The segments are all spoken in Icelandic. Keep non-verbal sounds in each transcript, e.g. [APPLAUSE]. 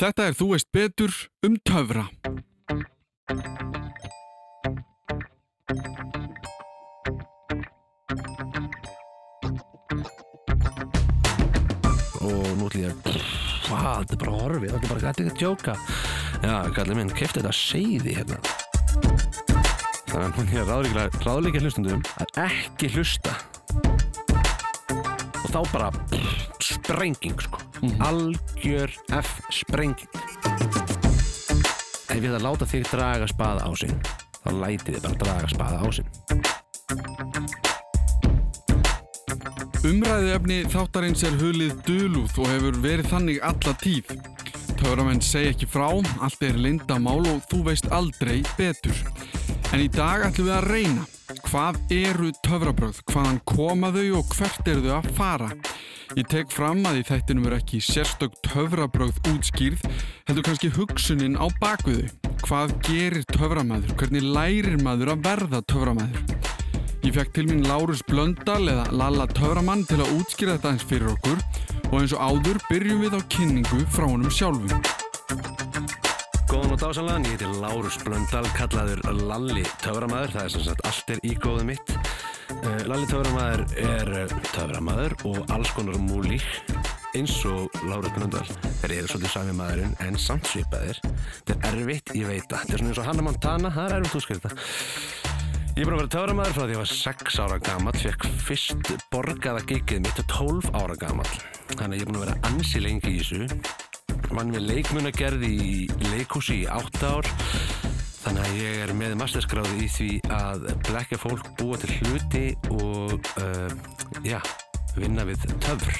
Þetta er Þú veist betur um töfra. og nú ætlum ég að hvað, þetta er bara horfið, þetta er bara gæti ekki að djóka já, kallið minn, kefti þetta seiði hérna. Þannig að hún er ráðleika hlustundum að ekki hlusta og þá bara sprenging sko algjör F sprenging ef ég það láta þig draga spaða á sinn þá læti þið bara draga spaða á sinn Umræðið efni þáttarins er hulið dölúð og hefur verið þannig alla tíð. Töframenn segja ekki frá, allt er lindamál og þú veist aldrei betur. En í dag ætlum við að reyna. Hvað eru töfrabröð? Hvaðan koma þau og hvert eru þau að fara? Ég tek fram að í þættinum er ekki sérstök töfrabröð útskýrð, heldur kannski hugsunin á bakviðu. Hvað gerir töframæður? Hvernig lærir maður að verða töframæður? Ég fekk til mín Lárus Blöndal eða Lalla Töframann til að útskýra þetta eins fyrir okkur og eins og áður byrjum við á kynningu frá honum sjálfum. Góðan og dásanlegan, ég heiti Lárus Blöndal, kallaður Lalli Töframæður, það er sem sagt allt er í góðu mitt. Uh, Lalli Töframæður er uh, töframæður og alls konar múlík eins og Lárus Blöndal. Þeir eru svolítið sami maðurinn en samt svipaðir. Þetta er erfitt, ég veit það. Þetta er svona eins og Hanna Montana, það er erfitt útskýrta. Ég er búin að vera töframæður frá því að ég var 6 ára gammal, fekk fyrst borgaða gigið mitt 12 ára gammal. Þannig að ég er búin að vera ansi lengi í þessu. Vann við leikmunagerð í leikhúsi í 8 ár. Þannig að ég er með masterskráði í því að blekja fólk búa til hluti og uh, já, vinna við töfr.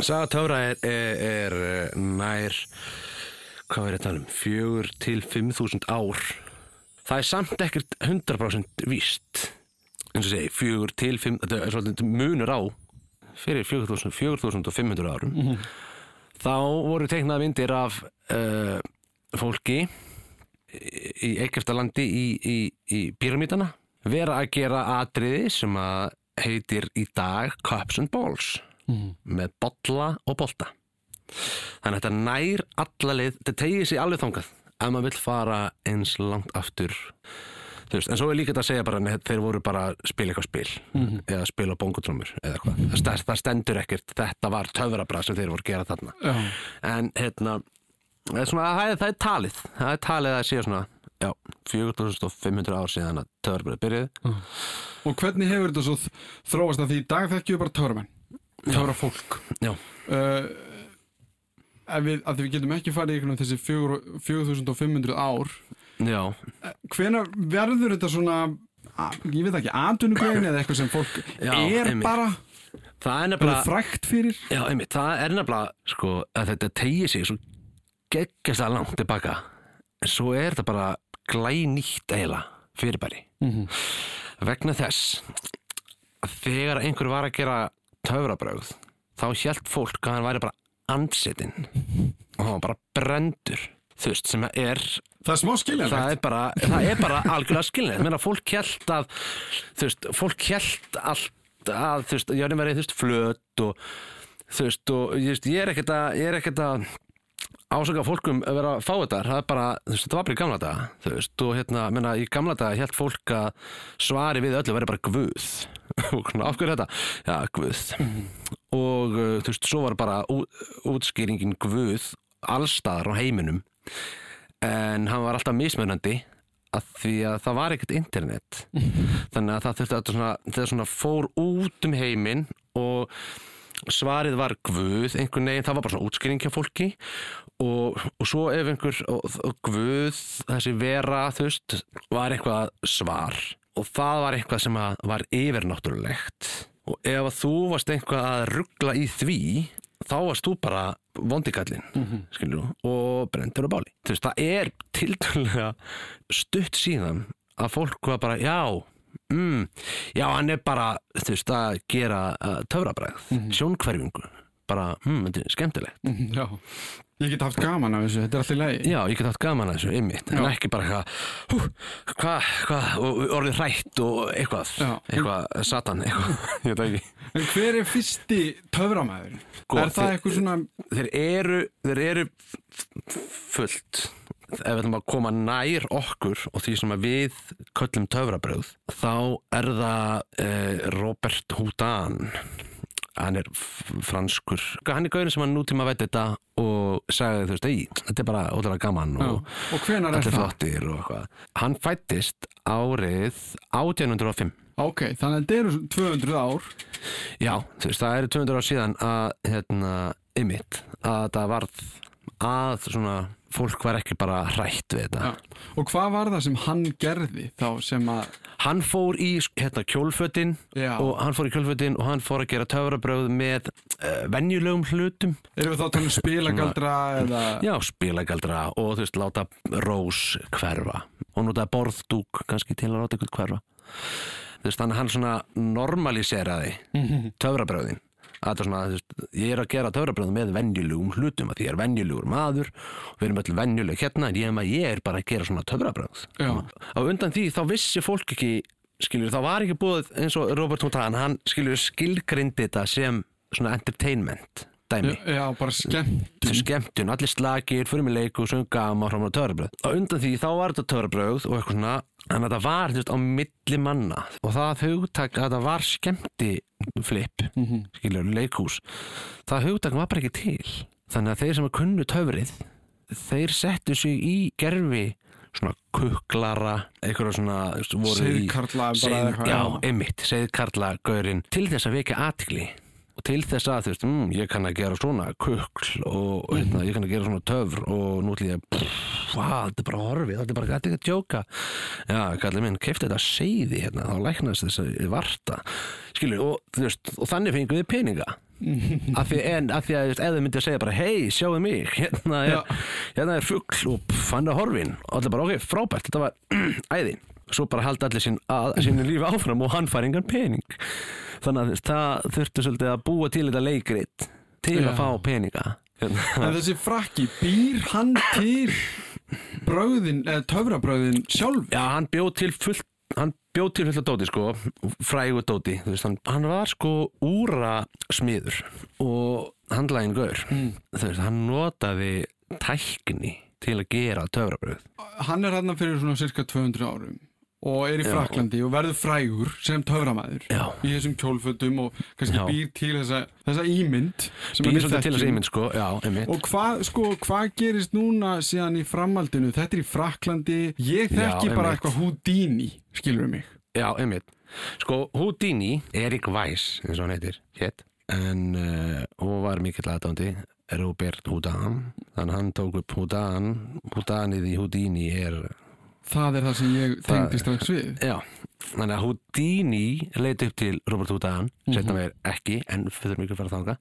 Saga töfra er, er, er nær, hvað er þetta um, fjögur til fimm þúsund ár. Það er samt ekkert 100% víst, eins og segi, fjögur til fimm, þetta er svolítið munur á fyrir 4000 4500 árum. Þá voru teiknað myndir af uh, fólki í Eikeftalandi í, í, í pyramítana vera að gera atriði sem að heitir í dag Cups and Balls með bolla og bolta þannig að þetta nær alla leið þetta tegir sig alveg þangað ef maður vill fara eins langt aftur veist, en svo er líka þetta að segja bara nei, þeir voru bara að spila eitthvað spil. Eða spila bongotrömmur eða hvað það, stend, það stendur ekkert, þetta var töfrabrað sem þeir voru að gera þarna. Já. en hérna svona, það, er, það er talið. Það er talið að sé svona já, 4500 ár síðan að töfrabrað byrjuði Og hvernig hefur þetta svo þróast? Að því í dag þekkjum við bara töframenn, töfra fólk. já, Uh, ef við, að við getum ekki farið í þessi fjögur- 4500 ár, já, hvenær verður þetta svona, ég veit ekki, atvinnugrein eða eitthvað sem fólk Já, er einmitt. bara, það er bara frækt fyrir? Já, einmitt, það er nefnilega sko, að þetta tegir sig svo geggjast að langt tilbaka en svo er þetta bara glænýtt eiginlega fyrirbæri Mhm. vegna þess að þegar einhver var að gera töfrabröð þá hjælt fólk að hann væri bara ansetinn og hann var bara brendur þú veist, sem er Það er smá skiljanlegt. það er bara, það er bara algjörlega skilnið Menna, fólk hjælt að þú veist, fólk hjælt allt að þú veist, jörnum verið þú veist, flöt og þú veist, og ég, veist, ég er ekkert að ég er ekkert að ásaka fólkum að vera að fá þetta, það er bara þú veist, það var bara í gamla daga, þú veist, og hérna menna, í gamla daga hjælt fólk að svari við öllu verið bara guð. [LAUGHS] Og svona, af hverju þetta? Já, guð. Og uh, þú veist, svo var bara ú, útskýringin guð allstaðar á heiminum en hann var alltaf mismunandi að því að það var ekkert internet. [LAUGHS] Þannig að það þurfti að þegar svona fór út um heiminn og svarið var guð einhvern veginn, það var bara svona útskýring hjá fólki. Og, og svo ef einhver og, og guð, þessi vera þú veist, var eitthvað svar. Og það var eitthvað sem var yfirnáttúrulegt. Og ef þú varst eitthvað að ruggla í því þá varst þú bara vondikallin mm og brendur á báli. Veist, það er tiltölulega stutt síðan að fólk var bara, já mm, já, hann er bara veist, að gera töfrabræð sjónkverfingu bara, mm, þetta er skemmtilegt. Mhm, Já. Ég get haft gaman af þessu, þetta er alltaf í lagi. Já, ég get haft gaman að þessu, einmitt, en ekki bara eitthvað, hvað, hvað, orðið hrætt og eitthvað, Já. eitthvað, satan, eitthvað, [LAUGHS] ég veit ekki. En hver er fyrsti töframæður? Sko, er það eitthvað svona, Þeir eru, þeir eru fullt, ef við ætlum að koma nær okkur og því sem við köllum töfrabröð, þá er það eh, Robert Houdin, hann er franskur, hann er gaurin sem hann nútíma veit þetta og sagði þú veist, ei, þetta er bara ótrúlega gaman og og allir flottir og eitthvað. Hann fættist árið 1805. Ok, þannig að þetta eru 200 ár. Já, þú veist, það eru 200 ár síðan að, hérna, ymmit, að það varð að svona, fólk var ekki bara hrætt við þetta. Já. Og hvað var það sem hann gerði þá sem að, Hann fór í, hérna, kjólfötin Já. og hann fór í kjólfötin og hann fór að gera töfrabröð með uh, venjulegum hlutum. erum við þá að tala um spilagaldra eða, Já, spilagaldra og þú veist, láta rós hverfa og notaði borðdúk kannski til að láta ykkur hverfa. Þú veist, hann svona normaliseraði [LAUGHS] töfrabröðin. Að svona, ég er að gera töfrabröð með venjulegum hlutum að því ég er venjulegur maður og við erum öll venjuleg hérna en ég, er bara að gera svona töfrabröð. Á undan því þá vissi fólk ekki, skiljur, þá var ekki búið eins og Robert Houdin, hann skiljur skilgrindi þetta sem svona entertainment dæmi já, bara skemmt. til skemmtun, allir slagir, fyrir mig leik og sunga og fram á töfrabröð. Á undan því þá var þetta töfrabröð og eitthvað svona, en þetta var veist, á milli manna og það hugtak að þetta var skemmti flip, Mhm. skilur, leikhús, það hugtak var bara ekki til. Þannig að þeir sem að kunnu töfrið, þeir settu sig í gerfi svona kuklara, eitthvað svona Seið- eitthvað, Já, einmitt, segðkarla gaurinn til þess að vekja athygli og til þess að þú veist, mm, ég kann að gera svona kukl og Mhm. hérna, ég kann að gera svona töfr og nú ætlum ég hvað, þetta er bara horfið, þetta er bara ekki að djóka. Já, kallið minn, kefti þetta seiði hérna, þá læknast þess að varta. Skilur, og, þú veist, og þannig fengum við peninga. Af því, en af því að ef þau myndi að segja bara hei, sjáðu mig, hérna er, hérna er fugl og hann er horfin. Og allir bara, ok, frábært, þetta var [CLEARS THROAT] æði. Svo bara halda allir sín, að, sínu lífi áfram og hann fær engan pening þannig að það þurftu svolítið að búa til þetta leikrit til Já. að fá peninga Hérna. En þessi frakki, býr hann til bröðin, eða töfrabröðin sjálf? Já, hann bjóð til fullt hann bjóð til fullt af dóti sko frægu dóti, þú veist, hann, hann var sko úra smiður og handlægin gaur Mm. þú veist, hann notaði tækni til að gera töfrabröð Hann er hann fyrir svona cirka 200 árum og er í. Fraklandi og verður frægur sem töframæður Já. í þessum kjólfötum og kannski Já. býr til þessa, þessa ímynd býr til þessi ímynd sko, já, Og hvað sko, hvað gerist núna síðan í framhaldinu? Þetta er í Fraklandi, ég þekki bara eitthvað Houdini, skilur mig. Já, einmitt. Sko, Houdini, Erik Weiss, eins og hann heitir, hétt, en uh, hún var mikill aðdándi, Robert Houdin, þannig hann tók upp Houdin, Houdinið í Houdini er, Það er það sem ég Það- tengdi strax við. já, þannig að Houdini leit upp til Robert Houdin, setna Mhm. meir ekki, en fyrir að fara þanga.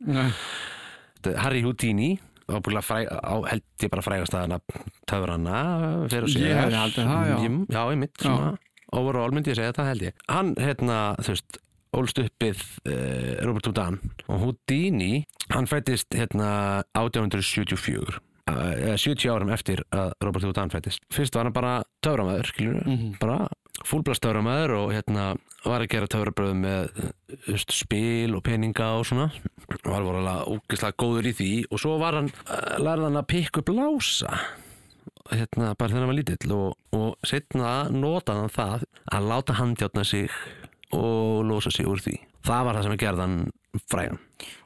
Harry Houdini, ábúinlega fræ, á, held ég bara frægast að hana töfrana fyrir að Ég haldið það, já. Jem- Já, einmitt, svona, overall myndi ég segja það held ég. Hann, hérna, þú veist, ólst uppið uh, Robert Houdin og Houdini, hann fættist hérna 1874 eða 70 árum eftir að Robert Houdin fættist. Fyrst var hann bara töframæður, skilur Mhm. bara fúlblast töframæður og hérna var að gera töfrabröð með þú veist, spil og peninga og svona og var vorulega ógeðslega góður í því og svo var hann, uh, lærði hann að pikka upp lása hérna bara þegar hann var lítill og, og setna notaði hann það að láta handjátna sig og losa sig úr því það var það sem að gerða hann frægan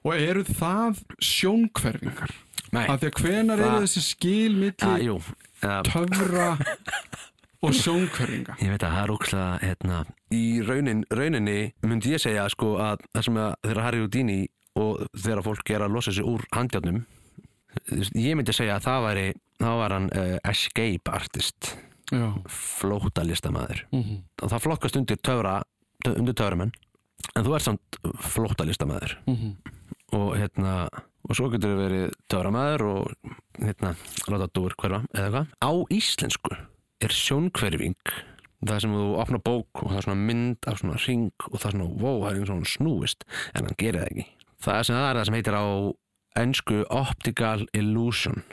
Og eru það sjónkverfingar? Af því að hvenar eru þessi skil milli jú uh, töfra og sjónkverfinga? Ég veit að það er ókslega hérna, í raunin, rauninni myndi ég segja sko að það sem að þeirra Harry Houdini og þegar fólk er að losa sig úr handjárnum ég myndi segja að það væri þá var hann uh, escape artist. Já. flóta listamæður Mm og það flokkast undir töfra undir töframenn en þú ert samt flóta listamæður -hmm. og hérna og svo getur þið verið töframæður og hérna láta dúr hverfa eða hvað. Á íslensku er sjónkverfing það sem þú opna bók og það er svona mynd af svona ring og það er svona wow, það er svona snúist en hann gerir það ekki. Það sem það er það sem heitir á ennsku optical illusion.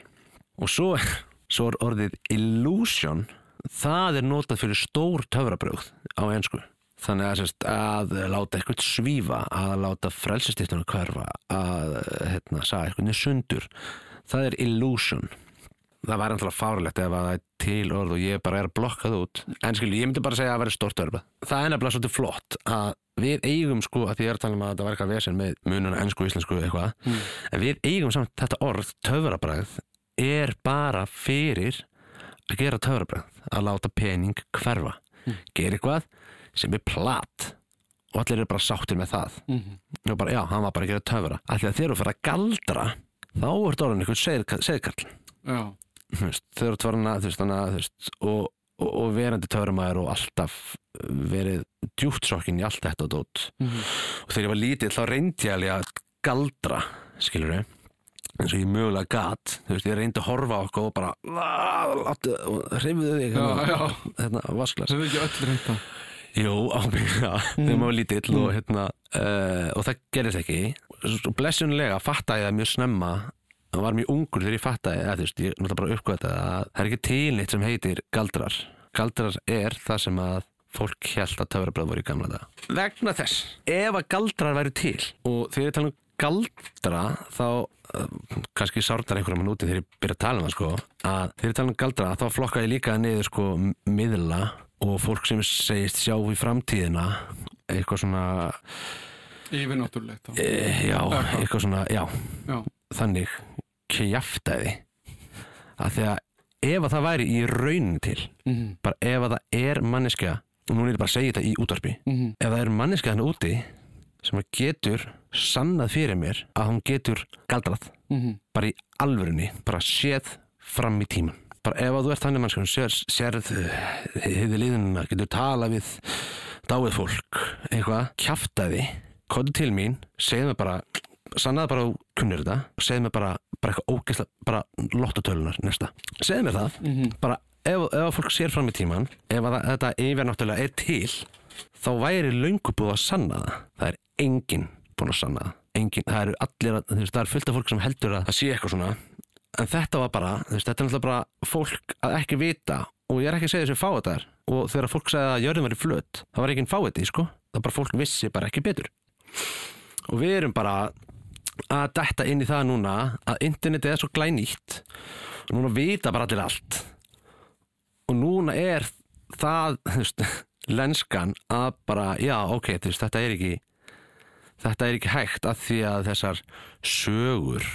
Og svo, [LAUGHS] svo er orðið illusion. Það er notað fyrir stór töfrabröð á ensku þannig að, sérst, að láta eitthvað svífa að láta frelsistiftunum hverfa að hérna, sagða eitthvað sundur það er illusion það væri alltaf fárlegt ef að það er til orð og ég bara er að blokka það út en skilju, ég myndi bara segja að það væri stórt örfa það er nefnilega svolítið flott að við eigum sko, að því ég er að tala um að þetta var eitthvað vesen með mununa ennsku, íslensku, eitthvað Mm. en við eigum samt þetta orð, töfrabræð er bara fyrir að gera töfrabræð að láta pening hverfa Mm. gera eitthvað sem er plat og allir eru bara sáttir með það. Mhm. og bara, já, hann var bara að gera töfra. Af því að þegar þú fyrir að galdra þá er þetta orðin einhvern þannig að, þú veist, og, og, og verandi töframæður og alltaf verið djúptsokkin í allt þetta og dót. Mhm. og þegar ég var lítill þá reyndi ég alveg að galdra skilur við eins og ég mögulega gat, þú veist, ég reyndi að horfa á okkur og bara hreyfðu þig hérna, hérna, vasklas það er ekki öll reynda Jú, ábyggilega, þegar maður var lítill og, hérna, uh, og það gerðist ekki. Blessunlega fattaði ég það mjög snemma það var mjög ungur þegar ég fattaði að þú veist, ég náttúrulega bara uppgöta að það er ekki til neitt sem heitir galdrar. Galdrar er það sem að fólk held að töfrabröð voru í gamla dag vegna þess, ef að galdrar væri til og þegar ég tala um galdra þá uh, kannski sárnar einhverjum að núti þegar ég byrja að tala um það sko að þegar ég tala um galdra þá flokka ég líka niður sko miðla og fólk sem segist sjá í framtíðina eitthvað svona Yfirnáttúrulegt e, já, eitthvað svona, já, Já, þannig kjaftaði að því að ef að það væri í raunin til Mhm. bara ef að það er manneskja og nú er ég bara að segja þetta í útvarpi Mhm. ef það er manneskja þannig úti sem að getur sannað fyrir mér að hún getur galdrað Mhm. bara í alvörunni, bara séð fram í tíman bara ef að þú ert þannig mannskjum sér, sérð hefði liðunina, getur talað við dáið fólk, eitthvað kjaftaði, kóðu til mín segðu mér bara, sannaði bara þú kunnir þetta, segðu mér bara, bara eitthvað ógeðslega, bara lottotölunar næsta. Segðu mér það, Mhm. bara ef, ef að fólk sér fram í tíman ef að þetta yfirnáttúrulega er til þá væri löngu búið að sanna það. Það er enginn búin að sanna það. Enginn, það eru allir, það er fullt af fólk sem heldur að það sé eitthvað svona en þetta var bara, veist, þetta er náttúrulega bara fólk að ekki vita og ég er ekki að segja þessu fá þetta er og þegar fólk sagði að jörðin var í flöt það var ekki fá þetta, sko. Það bara fólk vissi bara ekki betur. Og við erum bara að detta inn í það núna að internetið er svo glænýtt og núna vita bara allir allt. Og núna er það þú veist, [LAUGHS] lenskan að bara, já, ok, þú veist, þetta er ekki þetta er ekki hægt að því að þessar sögur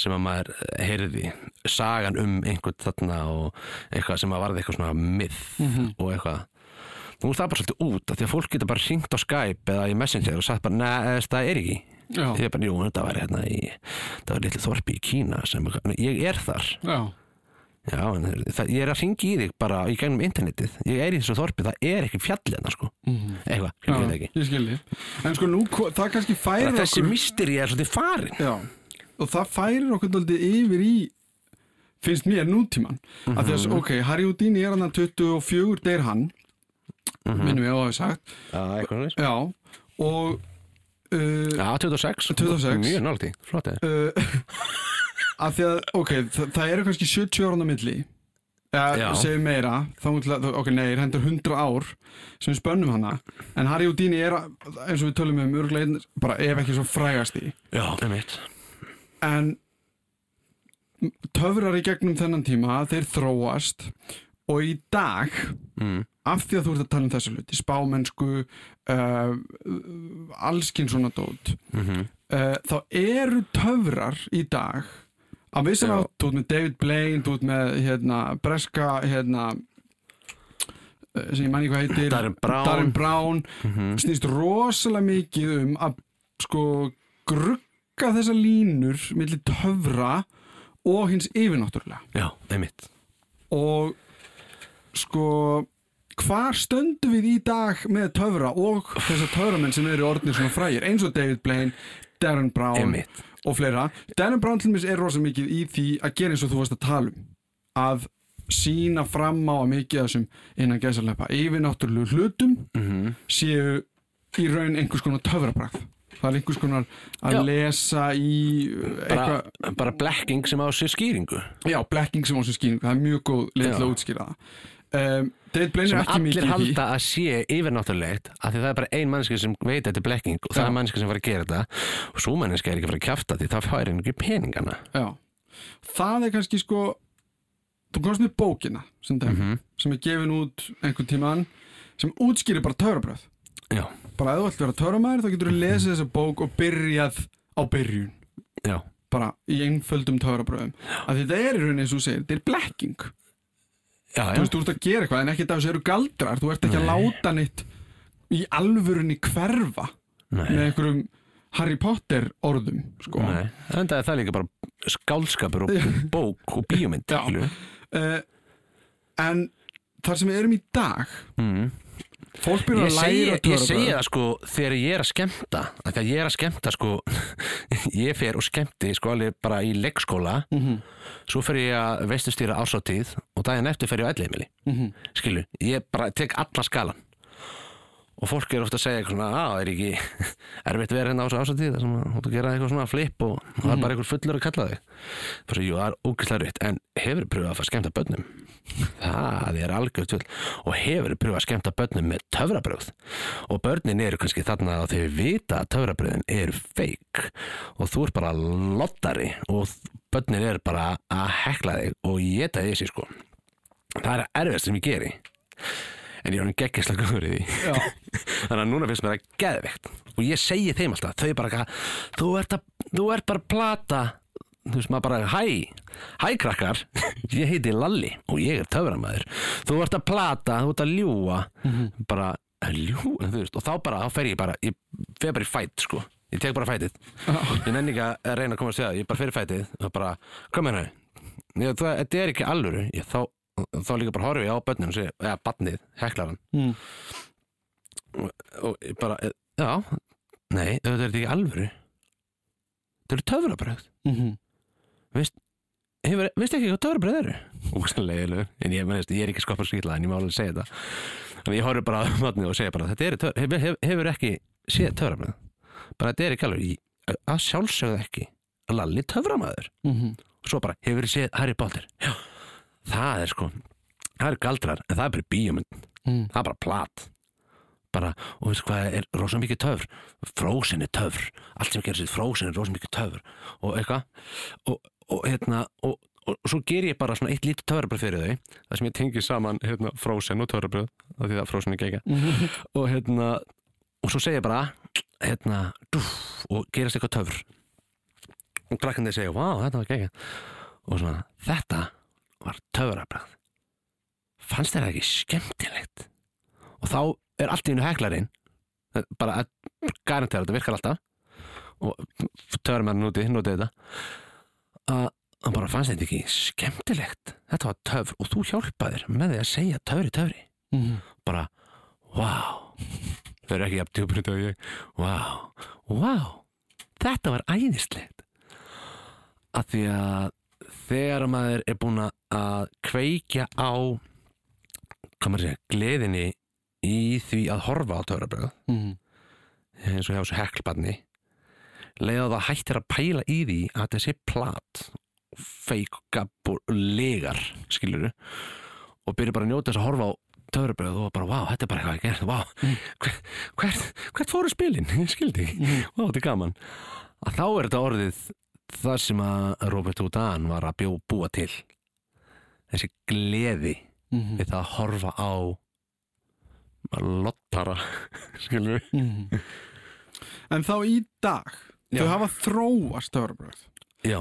sem að maður heyrði sagan um einhvern þarna og eitthvað sem að varði eitthvað svona myth og eitthvað nú er það bara svolítið út af því að fólk getur bara hringt á Skype eða í Messenger og sagt bara, neða, það er ekki ég er bara, jú, þetta var hérna í það var litlu þorpi í Kína sem, ég er þar já, Já, en það, ég er að ringi í þig bara í gegnum internetið. Ég er í þessu þorpi, það er ekki fjallið hérna, sko. Mhm. Eitthvað, já, ég veit ekki. En sko nú, það kannski færir Bara þessi okkur mysteri er svolítið farin. Já, og það færir okkur daldið yfir í finnst mér nútíman mm [LAUGHS] af því að, ok, Harry Houdini er hann 24 deyr hann minnum ég á að hafa sagt svona. Já, og uh, Já, 26. 26. Mjög nálægt í, flott eða. uh, af því að, ok, það, það eru kannski 70 ára á milli eða segir meira þá, ok, nei, hendur 100 ár sem spönnum hana en Harry Houdini er, eins og við tölum um örglegin, bara ef ekki svo frægasti Já, það er mitt. En töfrar í gegnum þennan tíma þeir þróast og í dag Mm. af því að þú ert að tala um þessu hluti spámennsku uh, allskinn svona dót Mm uh, þá eru töfrar í dag að vissan Já. á, þú ert með David Blaine ert með hérna, breska hérna uh, sem ég manni hvað heitir Darren Brown. Darren Brown -hmm. snýst rosalega mikið um að sko grugga þessa línur millir töfra og hins yfirnáttúrulega Já, það er mitt. og sko hvar stöndum við í dag með töfra og þessar töframenn sem eru orðnir svona frægir eins og David Blaine, Darren Brown Einmitt. og fleira Darren Brown til mér er rosalega mikið í því að gera eins og þú varst að tala um að sína fram á að mikið af þessum innan gæsarlepa yfirnáttúrulegu hlutum Mm séu í raun einhvers konar töfrabragð það er einhvers konar að Já. lesa í uh, bara, eitthvað, bara blekking sem á sér skýringu. Já, blekking sem á sér skýring það er mjög góð leið til að útskýra það um, David Blaine sem er ekki mikið allir halda að sé yfirnáttúrulegt af því það er bara ein mannski sem veit að þetta er blekking og það Já. er mannski sem var að gera þetta. Og svo mannski er ekki að fara að kjafta því það fær ekki peningana. Já, það er kannski sko þú komst með bókina sem, dæmi, Mhm. sem er gefin út einhvern tíman sem útskýrir bara töfrabröð já, bara ef þú ætti að vera töframæður þá getur þú lesið þessa bók og byrjað á byrjun. Já, bara í einföldum töfrabröðum af því þetta er í rauninni eins og segir, þetta er blekking. Já, þú veist, þú ert að gera eitthvað en ekkert af þessu eru galdrar. Þú ert ekki að Nei. láta neitt í alvörunni hverfa Nei, með einhverjum Harry Potter orðum sko. nei, það er það líka bara skálskapur og [LAUGHS] bók og skilurðu. uh, en þar sem við erum í dag mm. Fólk byrjar að læra ég segi það sko þegar ég er að því að ég er að skemmta sko [LAUGHS] ég fer og skemmti sko alveg bara í leikskóla mm -hmm. svo fer ég að veistustýra ásáttíð og daginn eftir fer ég á elliðmili Mm -hmm. skilu, ég bara tek alla skalan og fólk er ofta að segja eitthvað svona, að er ekki [LAUGHS] erfitt að vera hérna á þessu ásáttíð þar sem þú að gera eitthvað svona flip og, það er bara eitthvað fullur að kalla þig. Bara, jú, það er ógæslega rétt en hefur pröfað að fara að skemmta börnum? [LAUGHS] Það er algjörð tjóð og hefur pröfað að skemmta börnum með töfrabröð og börnin eru kannski þarna að þau vita að töfrabröðin eru feik og þú ert bara lottari og börnin eru bara að hekla þig og sko. Það er ég en ég er hann geggjastlega góður í því. [LAUGHS] Þannig að núna finnst mér það geðveikt. Og ég segi þeim alltaf, þau bara eitthvað, þú ert, að, þú ert bara að plata. Þú veist maður bara, hæ hæ krakkar, [LAUGHS] ég heiti Lalli og ég er töframæður þú ert að plata, þú ert að ljúa bara, ljúa, þú veist. Og þá bara, þá fer ég bara, ég fer bara í fætt sko, ég tek bara fætið. Ég nenni ekki að reyna að komast við það, ég bara fer í fætið og bara, þau það, þetta er ekki alvöru, ég, þá þá líka bara horfi ég á segi, eða barnið, heklaran Mm. og, og bara, já nei, þetta er ekki alvöru. Þetta eru töfrabröð Mm -hmm. veist, hefur, veist ekki hvað töfrabröð eru? Úrsanlegilegur, en ég, menn, ég er ekki skoppar skýtla en ég má alveg segja þetta. Þannig ég horfi bara á barnið og segja bara þetta töfrabröð, hefur, hefur, ekki séð töfrabröð bara þetta er ekki alvöru að sjálfsögðu ekki. Að lalli töframæður Mm -hmm. og svo bara, hefur séð Harry Potter? Já, það er sko það eru galdrar, en það er bara bíómynd. Mm. það er bara plat. Bara, og veist hvað er rosa mikið töfr? Frósin er töfr. Allt sem gerir sér frósin er rosa mikið töfr. Og eitthvað og, og hérna og, og, svo ger ég bara svona eitt lítið töfrabröð fyrir þau það sem ég tengi saman hérna, frósin og töfrabröð af því það frósin er gegja [LAUGHS] og hérna og svo segja ég bara hérna, dúf, og gerast eitthvað töfr. Og krakkandi segja, vá, þetta var gegja og svona, þetta var töfrabröð fannst þér það ekki skemmtilegt? Og þá er allt í einu heklarinn bara að garantera þetta virkar alltaf. Og töframenn núti, núti þetta. Að hann bara fannst þetta ekki skemmtilegt? Þetta var töfr og þú hjálpaðir með því að segja töfri, töfri. Mm. bara, wow þau eru ekki jafn djúpinu og ég. Wow, wow þetta var æðislegt. Að því að þegar maður er búin að kveikja á hvað maður segja, gleðinni í því að horfa á töfrabröð Mm. eins og hjá þessu heklbarni leiða það hættir að pæla í því að þetta sé plat feik, gabb og legar skilur og byrja bara að njóta þess að horfa á töfrabröð og bara, vá, þetta er bara eitthvað að gera vá, hvert, hvert, hvert fóru spilin? [LAUGHS] Skildi ekki, vá, þetta er gaman. Að þá er þetta orðið það sem að Robert Houdin var að bjó búa til þessi gleði Mm. við það að horfa á lottara [LAUGHS] skilur við Mm. En þá í dag Já. þau hafa þróast töfrabröð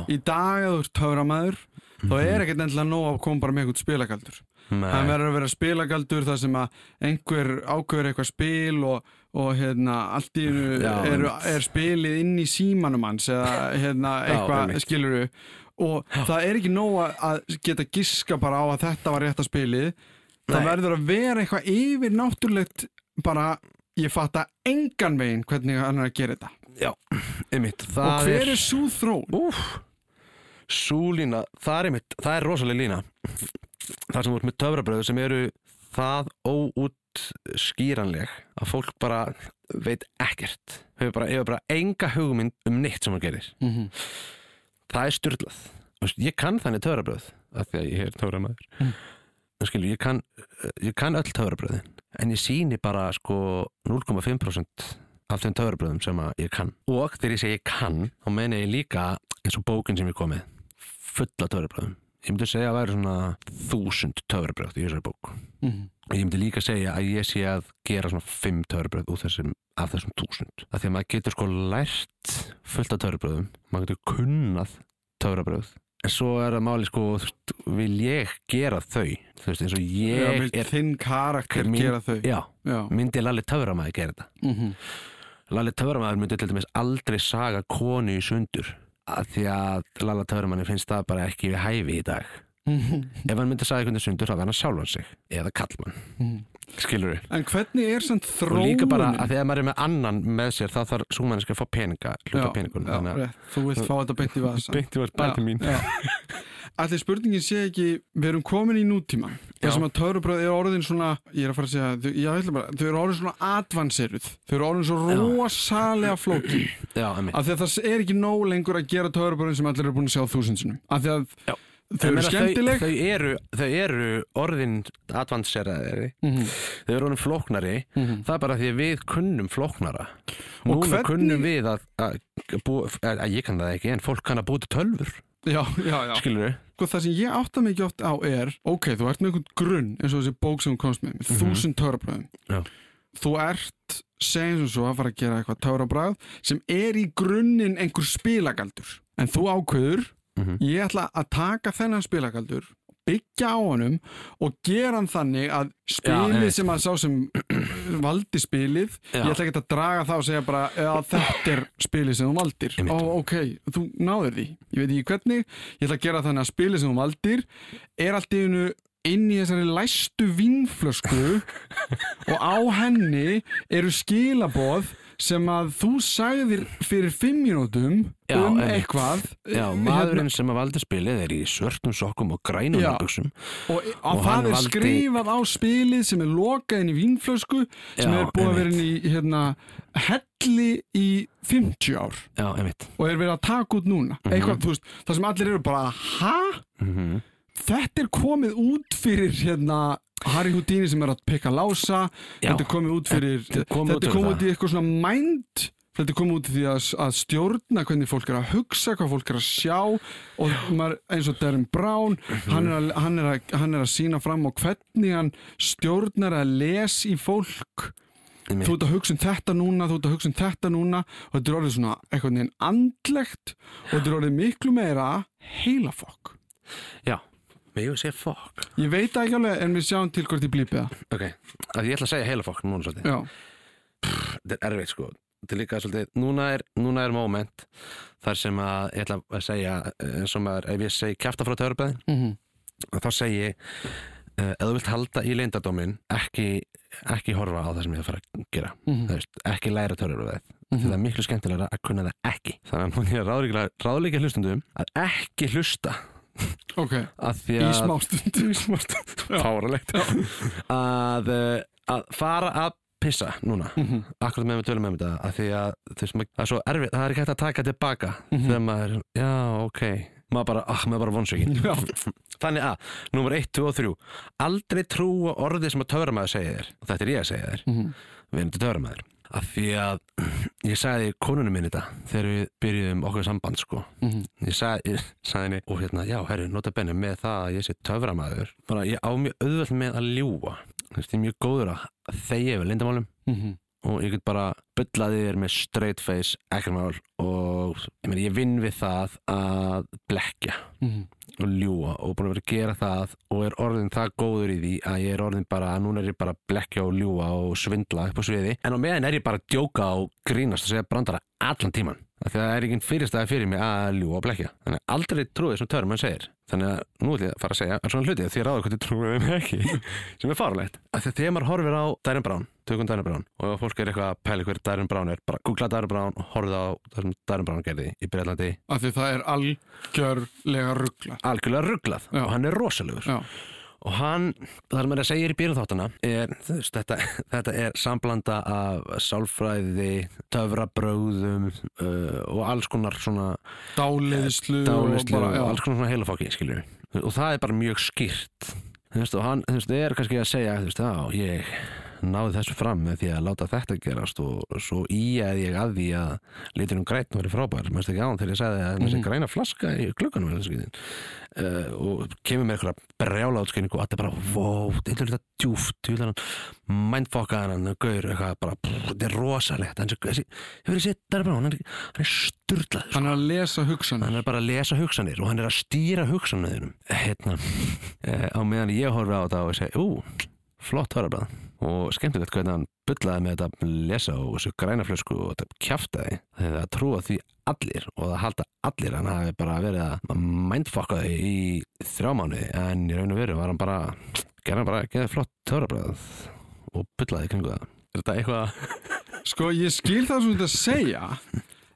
í dag að þú ert töframæður þá er ekkert endilega nóg að koma bara með eitthvað spilagaldur það Nei. verður að vera spilagaldur þar sem að einhver ákveður eitthvað spil og, og hérna allt í Já, er, er spilið inn í símanum hans eða hérna Já, eitthvað einmitt. skiluru og það er ekki nóg að- að geta giska bara á að þetta var rétta spilið. Það verður að vera eitthvað yfir náttúrulegt bara ég fatta engan veginn hvernig hann er að gera þetta. Já, einmitt. Og það hver er svo þróun? Úf, sú lína, það er einmitt, það er rosalega lína. Það sem voru með töfrabröðu sem eru það óút, skýranleg að fólk bara veit ekkert hefur bara, hefur bara enga hugmynd um neitt sem hann gerir Mhm. það er styrlað ég kann þannig töfrabröð af því að ég er töframæður Mm. mm. skilu, ég kann, ég kann öll töfrabröðin en ég síni bara sko 0,5% af þeim töfrabröðum sem ég kann og þegar ég segi ég kann þá meina ég líka eins og bókin sem ég kom með fulla töfrabröðum ég myndi segja að væri svona þúsund töfrabröð í þessari bók. Mhm. og ég myndi líka segja að ég sé að gera svona fimm töfrabröð úr þessum af þessum þúsund. Af því að maður getur sko lært fullt af töfrabröðum maður getur kunnað töfrabröð en svo er það máli sko þú veist, vil ég gera þau? Þú veist eins og Já, ég vil er þinn karakter Mín- gera þau. Já, Já. myndi Lalli töframæður gera þetta? Mhm. Lalli töframæður myndi til dæmis aldrei saga konu í sundur af því að Lalla töframæður finnst það bara ekki við hæfi í dag [LAUGHS] ef hann myndi saga einhvern í sundur þá verður hann sjálfan sig eða kallmann, skilur En hvernig er samt og þróunin? líka bara að þegar maður er með annan með sér þá þarf svo manneski að fá peninga hluta peningun. Þú vilt fá þetta beint í vasa Beint í vasa, til mín. [LAUGHS] Allir spurningin sé ekki við erum komin í nútíma. Þar sem að töfrabröð er orðin svona ég er að fara að segja, þau, ég bara, þau eru orðin svona advanseruð, þau eru orðin svo rosalega emmi [CLEARS THROAT] af því að það er ekki nóg lengur að gera töfrabröðin sem allir eru búin að sjá þúsundsinum af því að Já. þau eru skemmtileg þau, þau, eru, þau eru orðin advanseraðri Mhm, þau eru orðin flóknari. Mhm. það er bara því að við kunnum flóknara. Og núna hvernig- kunnum við að, að, að, að ég kann það ekki en fólk kann að búti tölfur Já, já, já. Skilur við Sko það sem ég átta mikið oft á er Ok, þú ert með einhvern grunn eins og þessi bók sem þú komst með, með þúsund töfrabröðum Já. Þú ert, segjum sem svo að fara að gera eitthvað töfrabröð sem er í grunninn einhver spilagaldur. En þú ákveður, Mhm. ég ætla að taka þennan spilagaldur byggja á honum og gera hann þannig að spilið sem að sá sem [CLEARS THROAT] valdi spilið Já. ég ætla ekki að draga það og segja bara að þetta er spilið sem þú valdir Einmitt. ó ok, þú náður því ég veit ekki hvernig, ég ætla að gera þannig að spilið sem þú valdir er allt í einu inn í þessari læstu vínflösku [LAUGHS] og á henni eru skilaboð sem að þú sagðir fyrir fimm mínútum Já, um eitthvað Já, hérna, maðurinn sem að valdi spilið er í svörtum sokkum og grænum Já. nærbuxum og, og, það er valdi- skrifað á spilið sem er lokað inn í vínflösku sem Já, er búið að vera inn í hérna, helli í 50 ár. Já, og er verið að taka út núna. Mhm. eitthvað, þú veist, það sem allir eru bara hæ? mm Þetta er komið út fyrir hérna Harry Houdini sem er að pikka lása. Já. þetta er komið út fyrir Þetta er komið út út í eitthvað svona mind. Þetta er komið út í því að, að stjórna hvernig fólk er að hugsa, hvað fólk er að sjá. Og maður, eins og Darren Brown hann, er að, hann, er að, hann er að sína fram á hvernig hann stjórnar að les í fólk. Þú ert að hugsa um þetta núna, þú ert að hugsa um þetta núna. Og þetta er orðið svona eitthvað neginn andlegt. Og þetta er orðið miklu meira heilafokk. Já, við ég sé fokk? Ég veit ekki alveg en við sjáum til hvort ég blípi það. Ok, að ég ætla að segja heila fokk núna svolítið. Já, Þetta er erfitt sko. Þetta er líka svolítið, núna er, núna er moment þar sem að ég ætla að segja eh, eins og maður, ef ég segi kjafta frá törbæðin mm þá segi ég uh, ef þú vilt halda í leyndadómin ekki, ekki horfa á það sem ég er að fara að gera. Mhm. Þú veist, ekki læra törbæðið Mhm. það er miklu skemmtilega að kunna það ekki. Þannig að ég ráðleika, ráðleika hlustundum að ekki hlusta ok. Að því Í að smástund í smástund fáralegt að, að fara að pissa núna. Mhm. akkurat með við tölum um þetta að því að það er svo erfitt, það er ekki hægt að taka tilbaka Mhm. þegar maður, já, ok. Maður bara, ah, maður bara vonsökin [LAUGHS] Já. þannig að, númer 1, 2 og 3 aldrei trúa orðið sem að töframæður segja þér. Og þetta er ég að segja þér. Mhm. við erum til töframæður af því að ég sagði konunum minn þetta þegar við byrjuðum okkur samband sko Mhm. ég sagði, sagði henni og hérna, já, herru, nota benni með það að ég sé töframæður bara ég á mjög auðvöld með að ljúa þú veist, ég er mjög góður að þegja yfir lindamálum Mhm. Og ég get bara byllaði þér með straight face, ekkert mál og ég, meni, ég vinn við það að blekja Mhm. og ljúa og búin að vera að gera það og er orðin það góður í því að ég er orðin bara, núna er ég bara að blekja og ljúa og svindla upp á sviði. En á meðan er ég bara að djóka og grínast og segja brandara allan tíman af því að það er ekki fyrirstæði fyrir mig að ljúa og blekja þannig að aldrei trúið sem törnum hann segir þannig að nú ætlum ég að fara að segja er svona hluti að því ráður hvort ég trúið þeim ekki [LAUGHS] sem er því að þegar maður horfir á Darren Brown tökum Darren Brown og ef fólk er eitthvað að pæli hver Darren Brown er bara googla Darren Brown og horfið á það sem Darren Brown gerði í Breitlandi Af því það er algjörlega ruggla algjörlega rugglað og hann er rosalegur. Já, og hann, sem er að segja í byrjun þáttana er, veist, þetta, [LAUGHS] þetta er samblanda af sálfræði töfrabröðum uh, og alls konar svona dálislu og bara, og alls konar svona heilafóki, skilur og það er bara mjög skýrt. Veist, og hann, veist, er kannski að segja já, ég náði þessu fram með því að láta þetta gerast og svo íæði ég að því að liturinn græn verið frábær, maður ekki án þegar ég sagði að þessi Mhm. græna flaska í þessi uh, og kemur með eitthvað brjála átskynningu og allir bara, wow, þetta er þetta djúft mindfokkaðan gaur, eitthvað bara, þetta er rosalegt. Þessi, ég verið sétt, það er bara hann er, er sturlaður Hann er að lesa hugsanir. Hann er bara að lesa hugsanir og hann er að stýra hugsanirnum hérna, [LAUGHS] eh, á meðan ég horfi á þetta og ég segi, ú, flott hörabrað og skemmtilegt hvernig hann bullaði með þetta að lesa og þessu grænaflösku og þetta kjaftaði. Þegar það trúa því allir og það halda allir hann hafi bara verið að mindfokka þau í þrjá mánuði. En í raun og veru var hann bara gerði hann bara geði flott hörabrað og bullaði í kringu það. Er þetta eitthvað [LAUGHS] Sko, ég skil það sem þetta að segja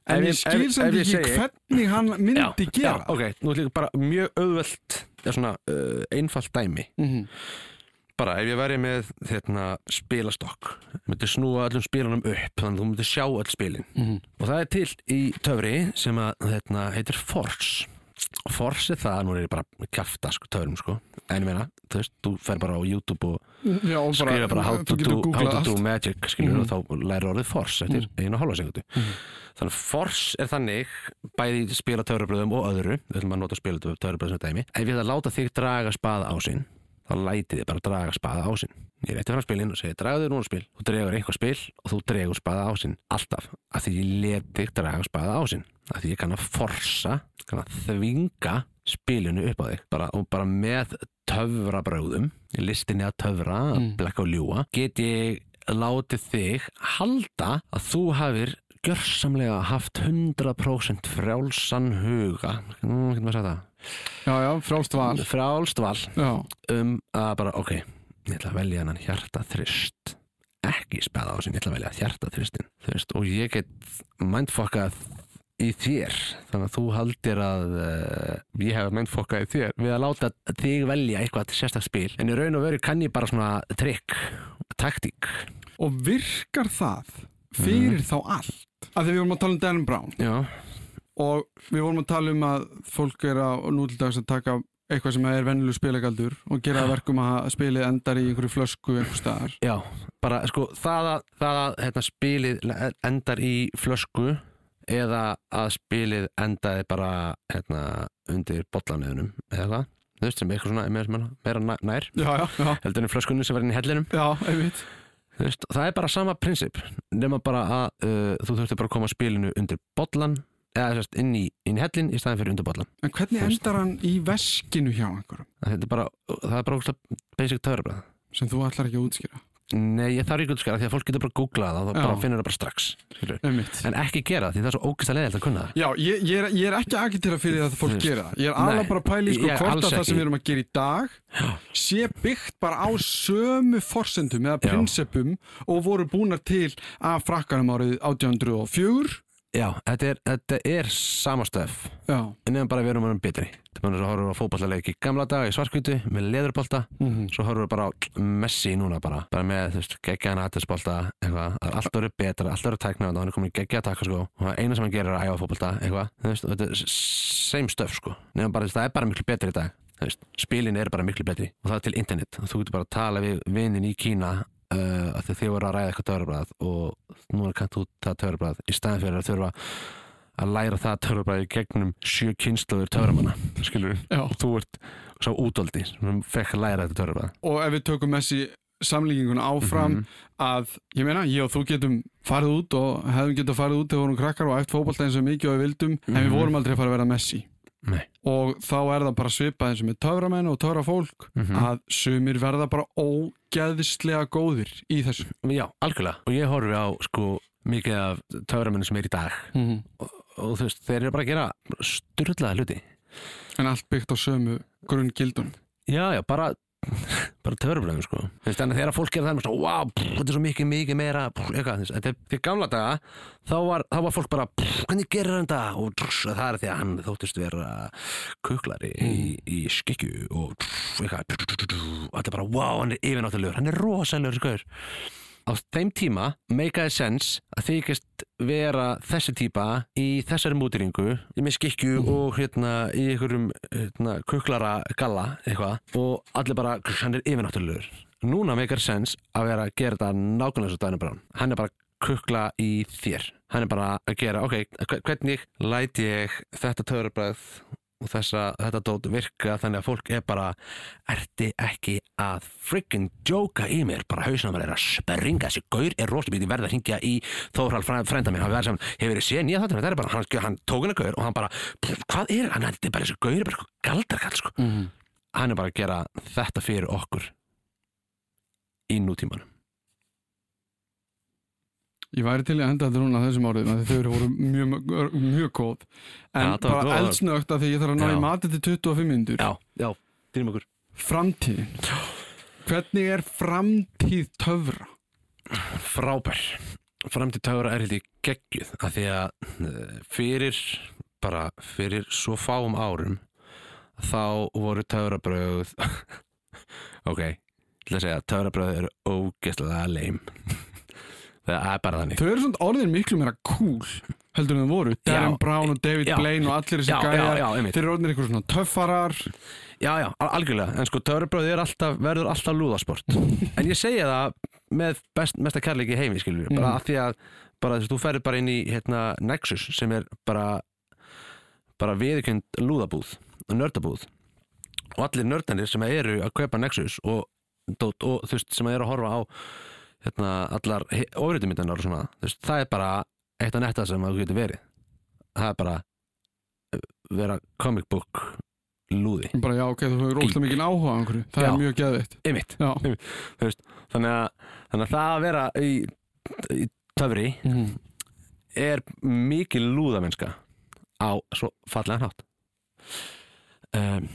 En ég- ég skil ef ég ekki segi- hvernig hann myndi já, gera. já, ok, nú er líka bara mjög auðvelt eða svona uh, einfalt dæmi. Mhm. Bara ef ég væri með hérna, spilastokk myndi snúa öllum spilunum upp þannig að þú myndi sjá öll spilin. Mhm. og það er til í töfri sem að hérna, heitir Force. Og Force er það, nú er ég bara að kjafta sko, töfrum sko, en ég meina þú veist, þú fer bara á YouTube og Já, og skrifa bara how þú to, getur do, how googlað to do magic skilur Mhm. og þá lærir orðið Force eftir einu og hálfa sekundu Mhm. þannig að Force er þannig bæði í spila töfrabröðum og öðru við ætlum að nota spila töfrabröðum sem dæmi. Ef ég ætla að láta þig draga spaða á sinn þá læti þið bara draga spaða á sinn. Ég rétti fram spilin og segi dragaðu núna spil. Þú dregur einhvað spil og þú dregur spaða á sinn. Alltaf, af því ég let þig draga spaða á sinn, af því ég kann að forsa kann að þvinga spilinu upp á þig. Bara, og bara með töfrabröðum listinni að töfra, að Mm. blekka og ljúa get ég látið þig halda að þú hafir gjörsamlega haft 100% frjálsan huga. Nú getur maður að segja það Já, já, frálst val. Frjálst val. Já, um að bara, ok, ég ætla að velja hann hjarta þrist ekki speða á sin, ég ætla að velja hjarta þristin veist, og ég get mindfokkað í þér. Þannig að þú haldir að uh, ég hef mindfokkað í þér við að láta þig velja eitthvað sérstak spil. En í raun og veru kann ég bara svona trikk, taktík. Og virkar það fyrir Mhm. þá allt? Að því við vorum að tala um Dan Brown. Já, og við vorum að tala um að fólk er á nútildags að taka eitthvað sem er vennileg spilagaldur og gera verkum að spilið endar í einhverju flösku einhver staðar. Já, bara sko það að, það að hérna, spilið endar í flösku eða að spilið endaði bara hérna, undir bollanöðunum eða hvað, þú veist sem eitthvað svona meira, meira nær- nær Já, já, já, heldur en flöskunni sem var inn í hellinum. Já, einmitt. Það er bara sama prinsip nema bara að uh, þú þurfti bara að koma spilinu undir bollan eða inn, í, inn í hellin í staðin fyrir undir bollan En hvernig veist. endar hann í veskinu hjá einhverjum? Það er bara, það er bara ógeðslega basic töfrabrað sem þú ætlar ekki að útskýra? Nei, ég þarf ekki að skara því að fólk getur bara að googla það og Já. bara finnur það bara strax en ekki gera því það er svo ógeðslega leiðilt að kunna það. Já, ég, ég, er, ég er ekki að agitera fyrir það að fólk veist, gera það. Ég er alveg bara að pæla í sko hvort að það sem við erum að gera í dag sé byggt bara á sömu forsendum eða Já. prinsipum og voru búnar til af frakkanum árið 1804. Já, þetta er, þetta er sama stöf. En nefnum bara að við erum að betri. Bara að horfa á fótballaleik í gamla dag í svarkvítu með leðurbolta. Mm svo horfum við bara á Messi núna bara. Bara með, þú veist, það er allt verið betra, allt verið tækna og hann er komin í geggjaða takka sko. Og það eina sem hann gerir er að æfa fótbolta eitthvað, þú þetta er same stuff sko, nefnum bara, þú veist, það er bara miklu betri í dag. Þú spilin er bara miklu betri. Og það er til internet, þú getur bara að tala við vinnin í Kína uh, að þið voru að ræða eitthvað törfrað og nú er kannt út það törfrað í staðin fyrir að þurfa að læra það törfrað í gegnum sjö kynsluður törframanna, skilur Já. og þú ert svo útóldi sem fekk að læra þetta törfrað Og ef við tökum Messi samlíkinguna áfram Mhm. að, ég meina, ég og þú getum farið út og hefðum getað farið út þegar við vorum krakkar og fótbolta eins og mikið og við vildum en við Mhm. vorum aldrei að fara að vera Messi. Nei. Og þá er það bara svipað eins og með töframenn og töfrafólk Mhm. að sumir verða bara ógeðislega góðir í þessu. Já, algjörlega og ég horfi á sko mikið af töframennu sem er í dag Mm og, og þú veist, þeir eru bara að gera styrlaða hluti En allt byggt á sömu grunn gildun. Já, já, bara [LAUGHS] bara töfrabröðum sko. Þannig að þegar fólk gerir það wow, pff, þetta er svo mikið, mikið meira þetta er fyrir gamla daga þá var, þá var fólk bara hvernig gerir hann það og pff, það er því að hann þóttist vera kuklari í, í skikju og pff, eitthvað og allir bara wow, hann er yfirnáttulegur hann er rosalegur skoður á þeim tíma meikaði sens að þykist vera þessi típa í þessari mútiringu með skikju og hérna í einhverjum hérna, kuklara galla eitthvað og allir bara, hann er yfirnáttúrulegur. Núna meikar sens að vera að gera þetta nákvæmlega svo Dæna Brán hann er bara kukla í þér. Hann er bara að gera, ok, hve- hvernig læt ég þetta töfrabræð og þessa, þetta dót virka þannig að fólk er bara ertu ekki að friggin djóka í mér? Bara hausnum er að springa. Þessi gaur er rosalbítið verða að hringja í Þórhald fræ- frænda minn, hann verður saman, hefur verið séð nýja þáttur þetta er bara, hann, hann tók hennar gaur og hann bara hvað er hann, þetta er bara þessi gaur er bara eitthvað galdarkall sko. Mhm. hann er bara að gera þetta fyrir okkur í nútímanum Ég væri til að henda þetta núna þessum árið þau eru voru mjög, mjög, góð en var bara eldsnögt af því ég þarf að ná í matið til 25 minnur já, já, þýrum okkur. Framtíðin. Hvernig er framtíð töfra? frábær. Framtíð töfra er held ég geggjuð af því að eh, fyrir bara fyrir svo fáum árum þá voru töfrabröð [LAUGHS] ok, ég ætla að segja að töfrabröð eru ógeðslega leim það er bara þannig Þau eru svona orðin miklu meira cool heldur en þau voru Darren. Brown og David Já. Blaine og allir þessi gæjar. Þeir eru orðin eitthvað svona töffarar Já, já, al- algjörlega, en sko alltaf, verður alltaf lúðasport en ég segja það með best, mesta kærleiki heimi, skilur bara Mhm. af því að, bara þú ferður bara inn í hérna, Nexus sem er bara bara viðurkend lúðabúð og nördabúð og allir nördanir sem eru að kaupa Nexus og, og, og þú veist, sem eru að horfa á hérna, allar ofriðumindanar og svona, veist, það er bara eitt af netta sem það getur verið. Það er bara eh, vera comic book lúði. Bara já ok, þú hefur óslega mikið áhuga á einhverju. Það Já. er mjög geðveitt Einmitt, þú veist, þannig að, þannig að það að vera í, í töfri Mhm. er mikil lúðamennska á svo fallega hátt. Um,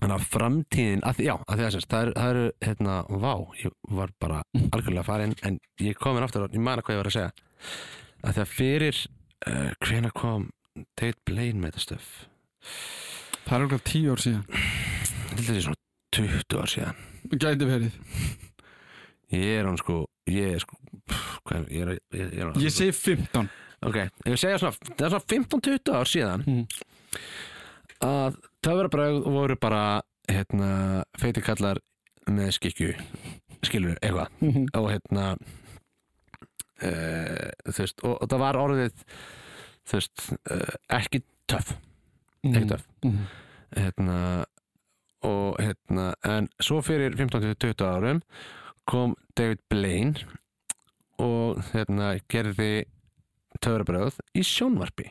þannig að framtíðin að, já, að því það eru, það eru hérna, vá, ég var bara [LAUGHS] algjörlega farin, en ég komin aftur og ég man að hvað ég var að segja. Að því að fyrir uh, hvena kom David Blaine með þetta stöf það er okkur tíu ár síðan. Til þessi svona 20 ár síðan. Gæti verið. Ég er hann sko ég er sko hvað, ég er, ég, ég er Ég segi 15 Ok, ég segja svona, það er svona 15-20 ár síðan Mhm. að töfrabröð voru bara hérna, feiti kallar með skikju skilur eitthvað. Mhm. og hérna e, þú veist, og, og það var orðið þú veist, e, ekki töff. Ekki töff. Mhm. hérna, og hérna en svo fyrir 15-20 árum kom David Blaine og hérna gerði töfrabröð í sjónvarpi.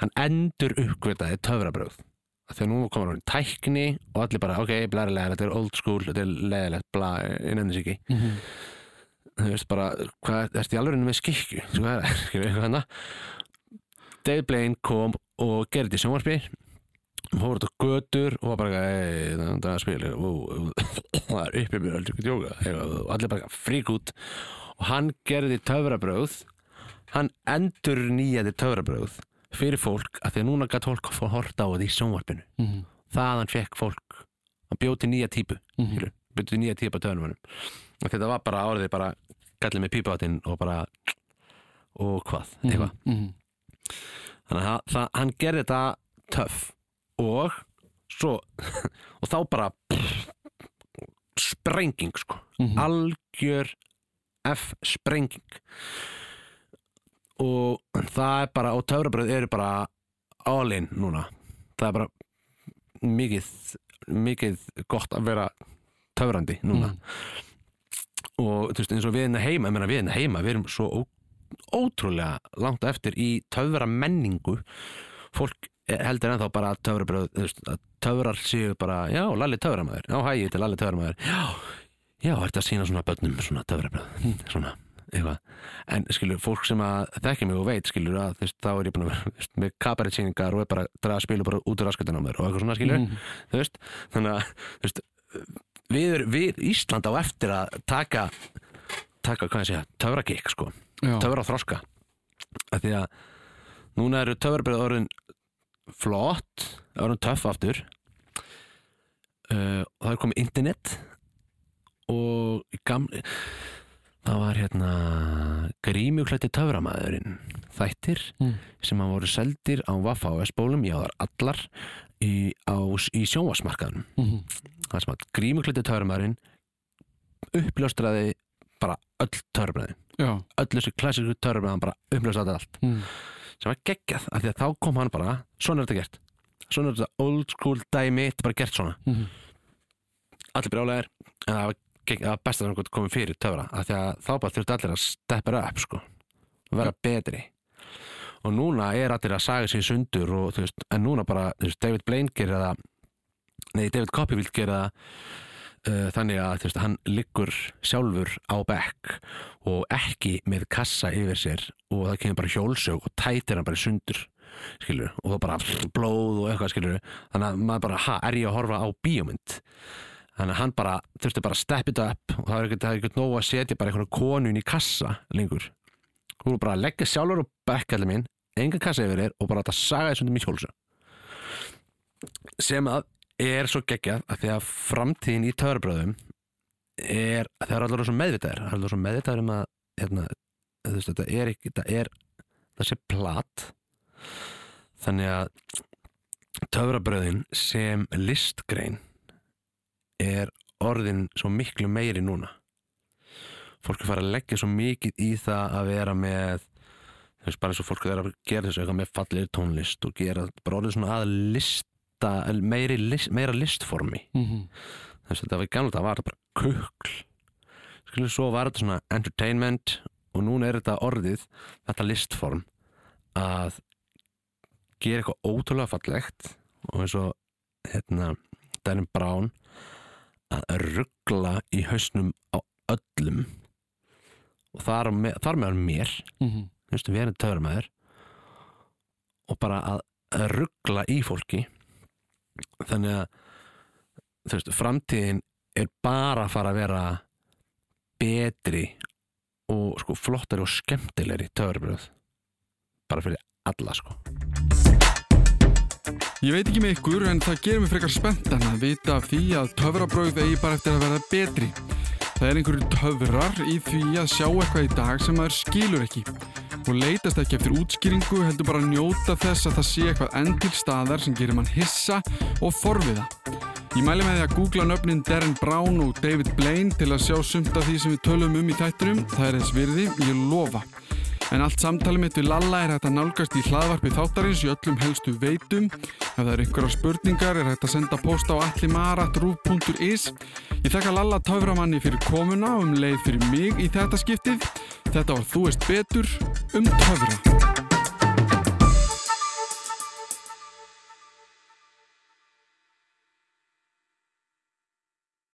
Hann endur uppgötaði töfrabröð þegar nú komur hann tækni og allir bara ok, blærilega, þetta er old school þetta er leðilegt, bla, innan þess ekki. Mhm. þú veist bara, hvað, ertu í alveg með er, [LAUGHS] skilur við hérna? David Blaine kom og gerði þetta í sjónvarpi. Hóður þetta götur og var bara ei, það er og það er uppið eitthvað, og allir bara frík út. Og hann gerði töfrabröð hann endur nýjaði töfrabröð fyrir fólk að því að núna gætt fólk að horta á þetta í sjónvarpinu Mhm. þaðan fekk fólk að bjóti nýja típu Mhm. skilur, bjóti nýja típu á töfrabröðum og þetta var bara orðið bara gallið með pípáttinn og bara og hvað, eitthvað Mhm. þannig að það, það, hann gerði þetta töff og svo [LAUGHS] og þá bara pff, sprenging sko Mhm. algjör F sprenging og það er bara og töfrabröð eru bara all in núna. Það er bara mikið mikið gott að vera töfrandi núna. Mhm. og þú veist eins og við hérna heima, ég meina við hérna heima við erum svo ótrúlega langt eftir í töfra menningu fólk heldur ennþá bara að töfrabröð þú veist, að töfrar séu bara já, Lalli töframæður, já, hæ, ég til Lalli töframæður já, já, að sína svona börnum svona töfrabröð, svona eitthvað, en skilur, fólk sem að þekki mig og veit, skilur, að veist, þá er ég búin að vera með kabaretsýningar og er bara að draga spilu bara út úr mér og eitthvað svona, skilur þú veist, þannig að veist, við, erum- við Ísland á eftir að taka taka, hvað ég segja, töfragikk sko. Töfra þroska. Af því að núna eru töfrabröð orðin flott orðin töff aftur. Uh, og það er komið internet og gamli það var hérna grímjuklætti töframæðurinn þættir Mm. sem að voru seldir á Vaffa og S-bólum, já þar allar í, í sjónvarsmarkaðunum Mhm. það sem að grímuklætti töframæðurinn uppljóstraði bara öll töframæðin öll þessi klassísku törfum bara upplösaði allt Mm. sem var geggjað, af því að þá kom hann bara svona er þetta gert, svona er þetta old school dæmi, þetta er bara gert svona Mhm. allir brjálæðir en það var, gegg, það var best að hann komið fyrir töfra af því að þá bara þurftu allir að steppa upp sko, og vera betri. Og núna er allir að saga sér sundur og veist, en núna bara veist, David Blaine gerir það nei, David Copperfield gerir það uh, þannig að veist, hann liggur sjálfur á bekk og ekki með kassa yfir sér og það kemur bara hjólsög og tætir hann bara sundur skilur, og það bara blóð og eitthvað skilur, þannig að maður bara ha, er ég að horfa á bíómynd þannig að hann bara, þurfti bara að step it up og það er ekkert, það er ekkert nóg að setja bara einhverja konu inn í kassa lengur. Þú er bara að leggja sjálfur og bekkalli mín engan kassa yfir þér og bara að saga þessum í hjólsög sem að er svo geggjað að því að framtíðin í töðarbröðum er að það er allir svo meðvitaðir það er allir svo meðvitaðir um að hérna, veist, þetta er ekki þetta er þessi plat. Þannig að töfrabröðin sem listgrein er orðin svo miklu meiri núna. Fólk er farið að leggja svo mikið í það að vera með þú veist, bara eins og fólk er að gera þessu eitthvað með fallegir tónlist og gera bara orðið svona að lista meiri, list, meira listformi. Mhm. þess að þetta var í gamla þetta var þetta bara kukl. Skilur svo var þetta svona entertainment og núna er þetta orðið þetta listform að gera eitthvað ótrúlega fallegt og eins og hérna Danny Brown að ruggla í hausnum á öllum. Og þar, með, þar meðan mér Mhm. þú veist, við erum töframæður og bara að, að ruggla í fólki. Þannig að veist, framtíðin er bara að fara að vera betri og sko flottari og skemmtilegri töfrabröð bara fyrir alla sko Ég veit ekki með ykkur en það gerir mig frekar spenntan að vita af því að töfrabrauð eigi bara eftir að verða betri. Það er einhverju töfrar í því að sjá eitthvað í dag sem maður skilur ekki og leitast ekki eftir útskýringu heldur bara að njóta þess að það sé eitthvað enn til staðar sem gerir mann hissa og forviða. Ég mæli með því að googla nöfnin Darren Brown og David Blaine til að sjá sumt af því sem við tölum um í þættinum. Það er þess virði, ég lofa. En allt samtali mitt við Lalla er hægt að nálgast í hlaðvarpi þáttarins í öllum helstu veitum. Ef það eru einhverja spurningar er hægt að senda post á allimarat.ru.is. Ég þakka Lalla töframanni fyrir komuna og um leið fyrir mig í þetta skiptið. Þetta var Þú veist betur um töfra.